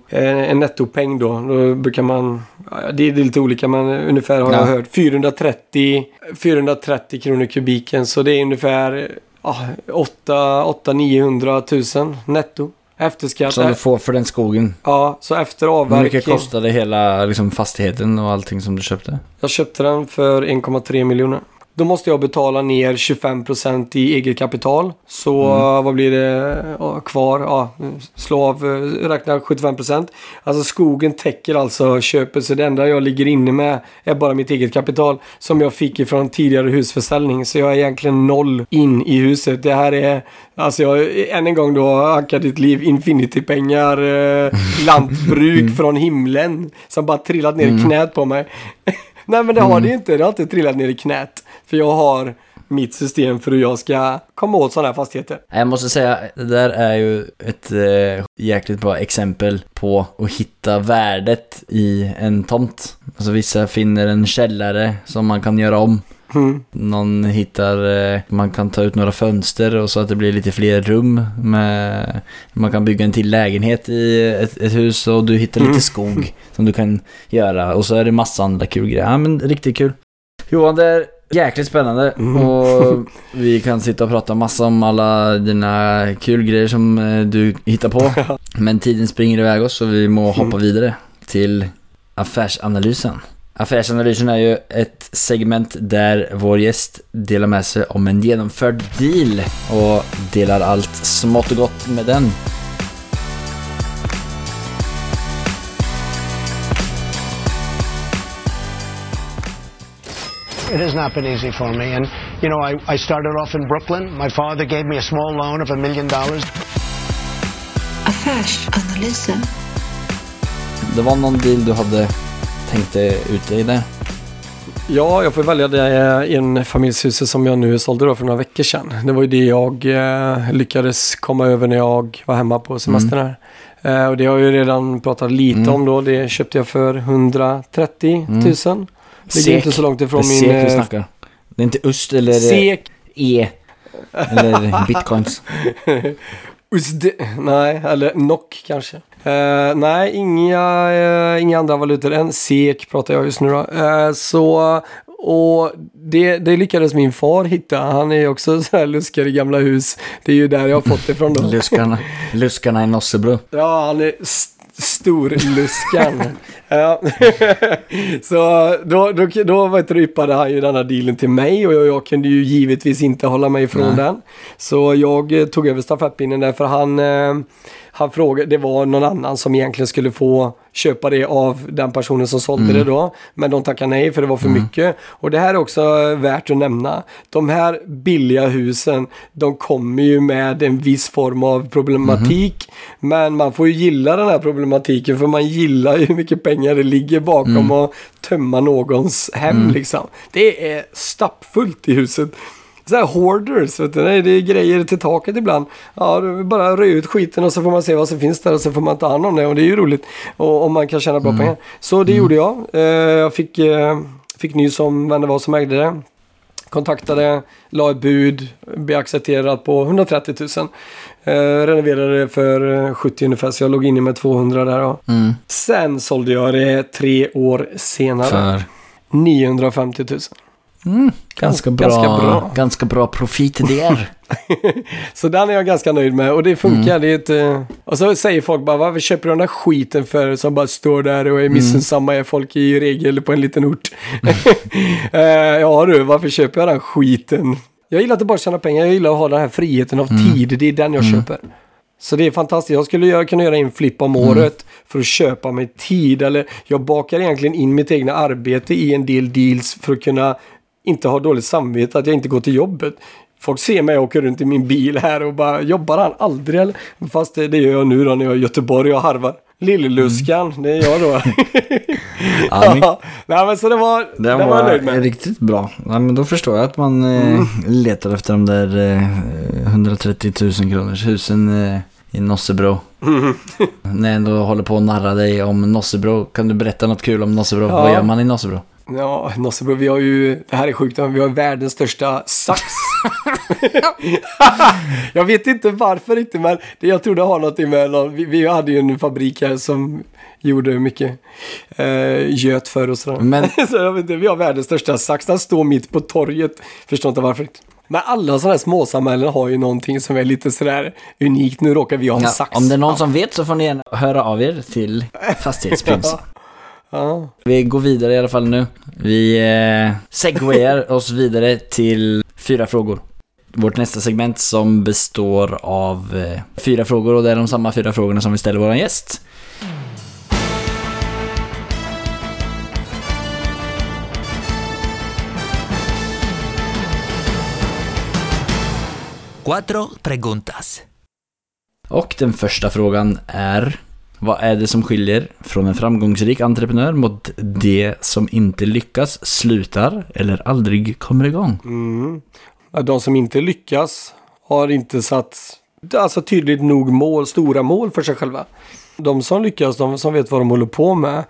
eh, en nettopeng då. Då brukar man, det är lite olika men ungefär har jag Ja. hört 430, 430 kronor kubiken så det är ungefär ja, 800-900 tusen netto. Efter skatt. Som du får för den skogen? Ja, så efter Hur mycket avverkning. kostade hela liksom, fastigheten och allting som du köpte? Jag köpte den för 1,3 miljoner. Då måste jag betala ner 25% i eget kapital. Så Mm. vad blir det ja, kvar? Ja, slå av, eh, räkna 75%. Alltså skogen täcker alltså köpet. Så det enda jag ligger inne med är bara mitt eget kapital. Som jag fick ifrån tidigare husförsäljning. Så jag är egentligen noll in i huset. Det här är, alltså jag, än en gång då, Anka ditt liv, Infinity-pengar, eh, lantbruk från himlen. Som bara trillat ner i knät på mig. Nej men det har det ju inte. Det har inte trillat ner i knät. För jag har mitt system för hur jag ska komma åt sådana här fastigheter. Jag måste säga, det där är ju ett eh, jäkligt bra exempel på att hitta värdet i en tomt. Alltså vissa finner en källare som man kan göra om. Mm. Någon hittar, eh, man kan ta ut några fönster och så att det blir lite fler rum. Med, man kan bygga en till lägenhet i ett, ett hus och du hittar lite Mm. skog som du kan göra. Och så är det massa andra kul grejer. Ja men riktigt kul. Johan, det är jäkligt spännande Mm. och vi kan sitta och prata massa om alla dina kul grejer som eh, du hittar på. Men tiden springer iväg oss så vi må hoppa vidare till affärsanalysen. Affärsanalysen är ju ett segment där vår gäst delar med sig om en genomförd deal och delar allt smått och gott med den. It has not been easy for me. And, you know, I, I started off in Brooklyn. My father gave me a small loan of a million dollars. Affärsanalysen. Det var någon deal du hade tänkt dig ut dig där? Ja, jag får välja det en familjshus som jag nu sålde då för några veckor sedan. Det var ju det jag eh, lyckades komma över när jag var hemma på semestern här. Eh, och det har jag ju redan pratat lite Mm. om då. Det köpte jag för 130 000. Ligger inte så långt Det ifrån är min... SEK vi eh, snackar. Det är inte öst eller Sek. E. Eller bitcoins. USD, nej, eller NOK kanske. Eh, nej, inga, eh, inga andra valutor än SEK pratar jag just nu då. Eh, så, och det, det lyckades min far hitta. Han är också så här luskar i gamla hus. Det är ju där jag har fått det från då. Luskarna, luskarna i Nossebro. Ja, han är storluskan. ja. så då, då, då vet du, yppade han ju denna dealen till mig och jag, jag kunde ju givetvis inte hålla mig ifrån Nej. den. Så jag eh, tog över stafettpinnen där för han, eh, han frågade, det var någon annan som egentligen skulle få köpa det av den personen som sålde det då. Men de tackade nej för det var för mycket. Och det här är också värt att nämna. De här billiga husen, de kommer ju med en viss form av problematik. Men man får ju gilla den här problematiken för man gillar ju hur mycket pengar det ligger bakom att tömma någons hem liksom. Det är stappfullt i huset. Så här hoarders, vet du, Nej, det är grejer till taket ibland. Ja, bara röja ut skiten och så får man se vad som finns där och så får man ta hand om det och det är ju roligt. Och om man kan tjäna bra pengar. Så det gjorde jag. Eh, Jag fick, eh, fick nys om vem det var som ägde det. Kontaktade, la ett bud, blev accepterad på 130 000. Eh, renoverade det för eh, 70 ungefär så jag låg inne med 200 där. Mm. Sen sålde jag det tre år senare. För 950 000. Ganska bra, Ganska ganska bra. bra. profit där. Så den är jag ganska nöjd med och det funkar. Det är ett, eh, och så säger folk bara varför köper du den där skiten för som bara står där och är missunnsamma är folk i regel på en liten ort. Eh, ja du, varför köper jag den skiten? Jag gillar inte bara att tjäna pengar, jag gillar att ha den här friheten av tid. Det är den jag köper. Så det är fantastiskt. Jag skulle göra, kunna göra en flipp om året för att köpa mig tid. Eller jag bakar egentligen in mitt egna arbete i en del deals för att kunna inte ha dåligt samvete att jag inte går till jobbet. Folk ser mig åka runt i min bil här och bara jobbar han aldrig eller? Fast det, det gör jag nu då när jag är i Göteborg och harvar. Lilleluskan, det är jag då. Ja, nej men så det var, den var, var jag nöjd med. riktigt bra. Ja, men då förstår jag att man Mm. eh, letar efter de där eh, 130 000 kronors husen eh, i Nossebro. Mm. När jag ändå håller på att narra dig om Nossebro, kan du berätta något kul om Nossebro? Ja. Vad gör man i Nossebro? Ja, Nossebro, vi har ju, det här är sjukt, men vi har världens största sax. jag vet inte varför inte, men det, jag tror det har något med någon, vi, vi hade ju en fabrik här som gjorde mycket eh, göt för oss. sådär. Men- Så jag vet inte, vi har världens största sax, den står mitt på torget. Förstår inte varför. Men alla sådana här småsamhällen har ju någonting som är lite sådär unikt. Nu råkar vi ha en Ja, sax. om det är någon som vet så får ni gärna höra av er till Fastighetsprinsen. Ja. Vi går vidare i alla fall nu. Vi eh, segwayar oss vidare till fyra frågor. Vårt nästa segment som består av eh, fyra frågor och det är de samma fyra frågorna som vi ställer våran gäst. Cuatro preguntas. Och den första frågan är Vad är det som skiljer från en framgångsrik entreprenör mot det som inte lyckas, slutar eller aldrig kommer igång? Mm. De som inte lyckas har inte satt alltså, tydligt nog mål, stora mål för sig själva. De som lyckas, de som vet vad de håller på med,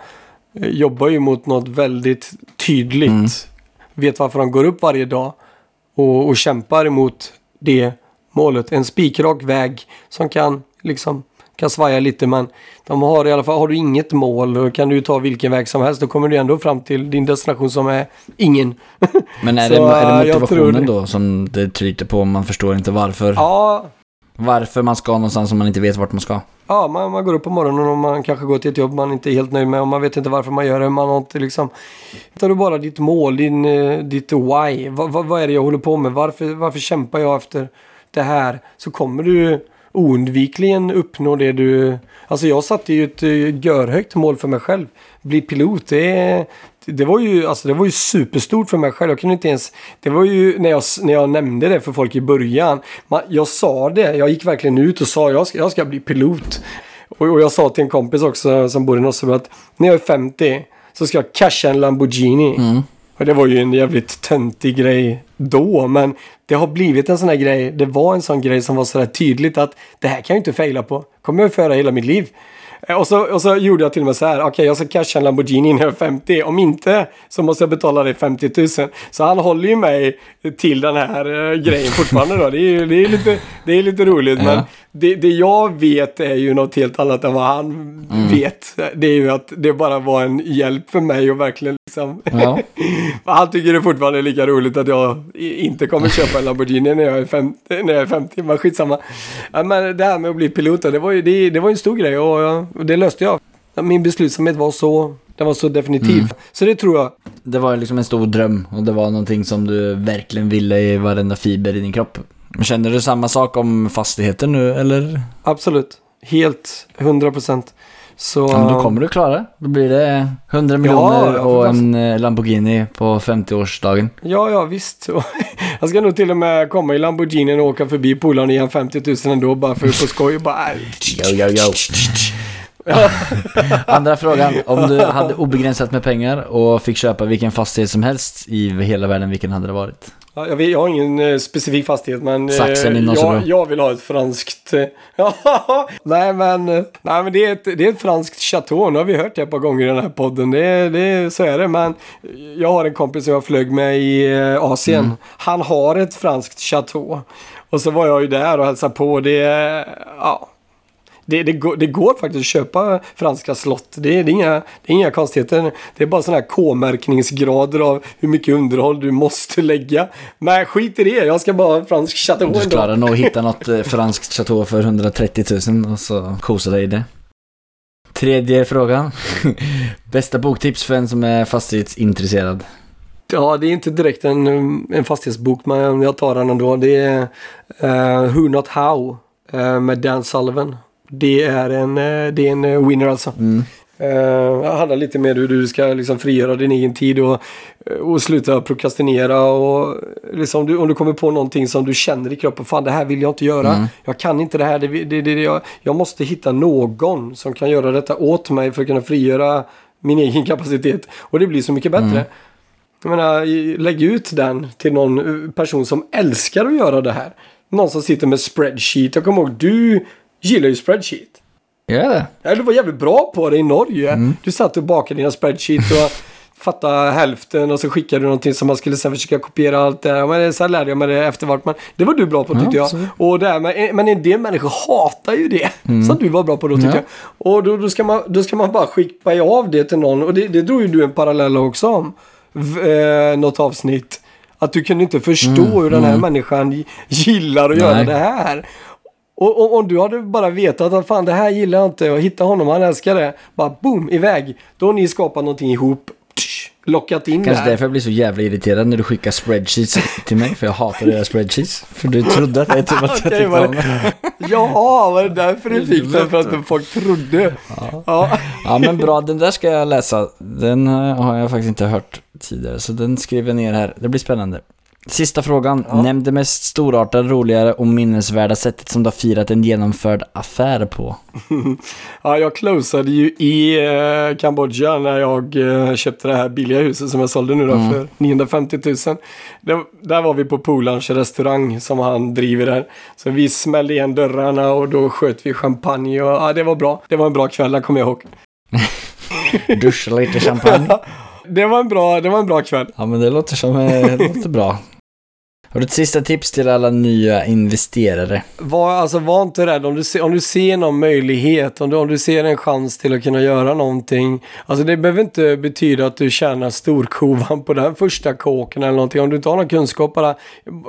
eh, jobbar ju mot något väldigt tydligt. Vet varför de går upp varje dag och, och kämpar emot det målet. En spikrak väg som kan liksom kan svaja lite men de har i alla fall, har du inget mål då kan du ta vilken väg som helst. Då kommer du ändå fram till din destination som är ingen. Men är, Så, det, är det motivationen då som det tryter på? Man förstår inte varför. Ja, Varför man ska någonstans om man inte vet vart man ska. Ja, man, man går upp på morgonen och man kanske går till ett jobb man inte är helt nöjd med och man vet inte varför man gör det. Man har inte liksom... Tar du bara ditt mål, din, eh, ditt why. Vad, vad, vad är det jag håller på med? Varför, varför kämpar jag efter det här? Så kommer du oundvikligen uppnå det du... Alltså jag satte ju ett eh, görhögt mål för mig själv. Bli pilot, det, det, var ju, alltså det var ju superstort för mig själv. Jag kunde inte ens... Det var ju när jag, när jag nämnde det för folk i början. Man, jag sa det, jag gick verkligen ut och sa jag ska, jag ska bli pilot. Och, och jag sa till en kompis också som bor i Nossebro att när jag är 50 så ska jag casha en Lamborghini. Mm. Och det var ju en jävligt töntig grej då, men det har blivit en sån här grej. Det var en sån grej som var sådär tydligt att det här kan jag inte fejla på. kommer jag att föra hela mitt liv. Eh, Och så, och så gjorde jag till och med så här, okej jag ska casha en Lamborghini när jag är 50. Om inte så måste jag betala det 50 000. Så han håller ju mig till den här eh, grejen fortfarande då. Det är, det är, lite, det är lite roligt men det, det jag vet är ju något helt annat än vad han vet. Det är ju att det bara var en hjälp för mig att verkligen liksom Ja. han tycker det fortfarande är lika roligt att jag inte kommer köpa en Lamborghini när jag är 50. När jag är 50 men skitsamma. Ja, men det här med att bli pilot, det var ju det, det var en stor grej och, och det löste jag. Min beslutsamhet var så, den var så definitiv. Så det tror jag. Det var liksom en stor dröm och det var någonting som du verkligen ville i varenda fiber i din kropp. Känner du samma sak om fastigheter nu eller? Absolut. Helt 100 procent. Så... Ja, då kommer du klara. Då blir det 100 miljoner ja, och en eh, Lamborghini på 50-årsdagen. Ja, ja visst. Jag ska nog till och med komma i Lamborghini och åka förbi polaren och ge han 50 000 ändå bara för på skoj. Bara, äh. Yo, yo, yo. Andra frågan. Om du hade obegränsat med pengar och fick köpa vilken fastighet som helst i hela världen, vilken hade det varit? Ja, jag, vet, jag har ingen eh, specifik fastighet men eh, Saxen Norsebro. jag, jag vill ha ett franskt... eh, nej, men, eh, nej men det är, ett, det är ett franskt chateau. Nu har vi hört det ett par gånger i den här podden. Det, det, så är det. Men jag har en kompis som jag flög med i eh, Asien. Mm. Han har ett franskt chateau. Och så var jag ju där och hälsade på. Det, ja, det, det, går, det går faktiskt att köpa franska slott. Det, är- det, är inga, det är inga konstigheter. Det är bara sådana här K-märkningsgrader av hur mycket underhåll du måste lägga. Men skit i det, jag ska bara ha fransk chateau Du klarar nog att hitta något eh, franskt chateau för 130 000 och så kosa dig i det. Tredje frågan. Bästa boktips för en som är fastighetsintresserad? Ja, det är inte direkt en, en fastighetsbok, men jag tar den ändå. Det är uh, Who Not How eh, med Dan Sullivan. Det är en, eh, det är en eh, winner alltså. Mm. Uh, det handlar lite mer hur du ska liksom frigöra din egen tid och, och sluta prokrastinera. Och liksom du, om du kommer på någonting som du känner i kroppen, fan det här vill jag inte göra. Mm. Jag kan inte det här. Det, det, det, jag, jag måste hitta någon som kan göra detta åt mig för att kunna frigöra min egen kapacitet. Och det blir så mycket bättre. Mm. Jag menar, lägg ut den till någon eh, person som älskar att göra det här. Någon som sitter med spreadsheet. Jag kommer ihåg, du gillar ju spreadsheet. Gör det? Ja, du var jävligt bra på det i Norge. Mm. Du satt och bakade dina spreadsheet och fattade hälften och så skickade du någonting som man skulle sen försöka kopiera allt det. Men sen lärde jag mig det eftervart. Men det var du bra på tyckte Ja, jag. Och det här med, men en del människor hatar ju det. Som du var bra på då tyckte Mm. Ja. jag. Och då, då, ska man, då ska man bara skicka av det till någon. Och det, det drog ju du en parallell också om. V, eh, något avsnitt. Att du kunde inte förstå hur den här människan gillar att göra Nej. det här. Och, och om du hade bara vetat att fan det här gillar jag inte och hitta honom, han älskar det. Bara boom, iväg. Då har ni skapat någonting ihop. Tsch, lockat in Kanske där. därför jag blir så jävla irriterad när du skickar spreadsheets till mig, för jag hatar göra spreadsheets. För du trodde att jag typ att jag tyckte om det- Jaha, var det därför du fick den? För att folk trodde? Ja. Ja men bra, den där ska jag läsa. Den har jag faktiskt inte hört tidigare, så den skriver jag ner här. Det blir spännande. Sista frågan. Nämn det mest storartade, roligare och minnesvärda sättet som du har firat en genomförd affär på. ja, jag closade ju i eh, Kambodja när jag eh, köpte det här billiga huset som jag sålde nu då för 950 000. Det, där var vi på Polans restaurang som han driver där. Så vi smällde igen dörrarna och då sköt vi champagne och ja, det var bra. Det var en bra kväll, det kommer jag ihåg. Duscha lite champagne. Det var en bra, det var en bra kväll. Ja men det låter som, eh, det låter bra. Har du ett sista tips till alla nya investerare? Var, alltså, var inte rädd om du, ser, om du ser någon möjlighet, om du, om du ser en chans till att kunna göra någonting. Alltså det behöver inte betyda att du tjänar storkovan på den första kåken eller någonting. Om du inte har någon kunskap bara,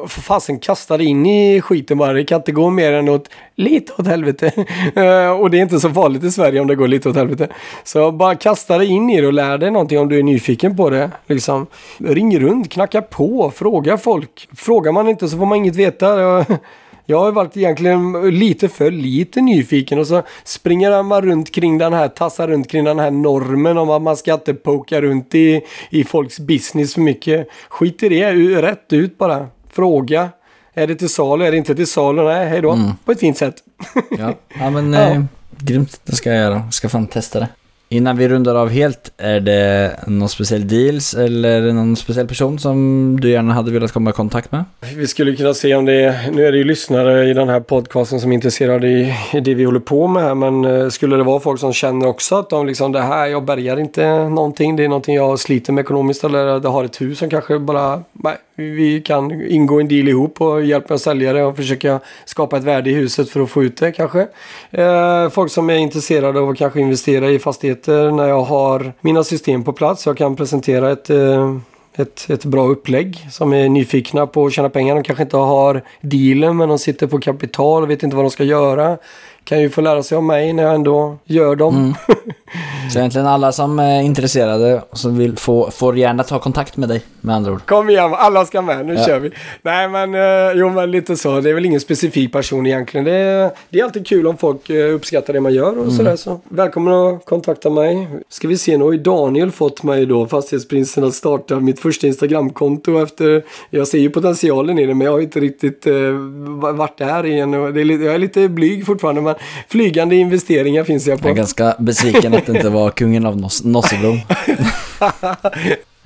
för fasen kasta dig in i skiten bara. Det kan inte gå mer än åt, lite åt helvete. Eh, och det är inte så farligt i Sverige om det går lite åt helvete. Så bara kasta dig in i det och lär dig någonting om du är nyfiken på det. Liksom. Ring runt, knacka på, fråga folk. Frågar man inte så får man inget veta. Jag har varit egentligen lite för lite nyfiken och så springer man runt kring den här, tassar runt kring den här normen om att man ska inte poka runt i, i folks business för mycket. Skit i det, rätt ut bara. Fråga. Är det till salu? Är det inte till salu? Nej, hej då. På ett fint sätt. Ja, ja men Ja. Eh, grymt. Det ska jag göra. Jag ska fan testa det. Innan vi rundar av helt, är det någon speciell deals eller någon speciell person som du gärna hade velat komma i kontakt med? Vi skulle kunna se om det är, nu är det ju lyssnare i den här podcasten som är intresserade i, i det vi håller på med här, men eh, skulle det vara folk som känner också att de liksom det här, jag bärgar inte någonting, det är någonting jag sliter med ekonomiskt eller det har ett hus som kanske bara, nej, vi kan ingå en deal ihop och hjälpa mig att sälja det och försöka skapa ett värde i huset för att få ut det kanske. Eh, folk som är intresserade av att kanske investera i fastigheter när jag har mina system på plats, jag kan presentera ett eh, ett, ett bra upplägg som är nyfikna på att tjäna pengar. De kanske inte har dealen men de sitter på kapital och vet inte vad de ska göra kan ju få lära sig om mig när jag ändå gör dem. Mm. Så egentligen alla som är intresserade och som vill få, får gärna ta kontakt med dig med andra ord. Kom igen, alla ska med, nu Ja. kör vi. Nej men, eh, jo men lite så. Det är väl ingen specifik person egentligen. Det är, det är alltid kul om folk eh, uppskattar det man gör och sådär. Så välkommen att kontakta mig. Ska vi se, nu har ju Daniel fått mig då, Fastighetsprinsen, att starta mitt första Instagramkonto efter... Jag ser ju potentialen i det men jag har inte riktigt eh, varit där igen. Det är jag är lite blyg fortfarande men flygande investeringar finns jag på. Jag är ganska besviken att det inte var kungen av Nos- Nossebro.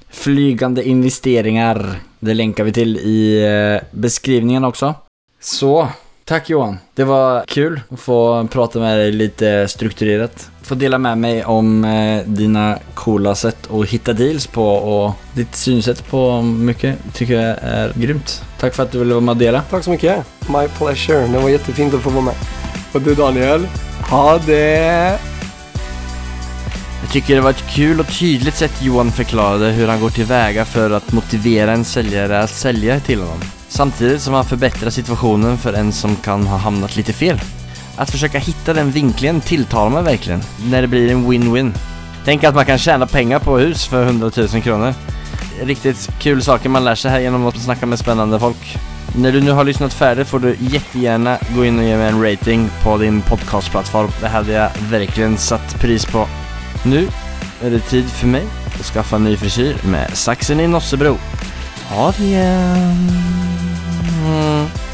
Flygande investeringar. Det länkar vi till i eh, beskrivningen också. Så, tack Johan. Det var kul att få prata med dig lite strukturerat. Få dela med mig om eh, dina coola sätt att hitta deals på och ditt synsätt på mycket tycker jag är grymt. Tack för att du ville vara med och dela. Tack så mycket. My pleasure. Det var jättefint att få vara med. Och du Daniel, ha det! Jag tycker det var ett kul och tydligt sätt Johan förklarade hur han går tillväga för att motivera en säljare att sälja till honom. Samtidigt som han förbättrar situationen för en som kan ha hamnat lite fel. Att försöka hitta den vinklingen tilltalar mig verkligen, när det blir en win-win. Tänk att man kan tjäna pengar på hus för 100 000 kronor. Riktigt kul saker man lär sig här genom att snacka med spännande folk. När du nu har lyssnat färdigt får du jättegärna gå in och ge mig en rating på din podcastplattform. Det hade jag verkligen satt pris på. Nu är det tid för mig att skaffa en ny frisyr med saxen i Nossebro. Ha det igen. Mm.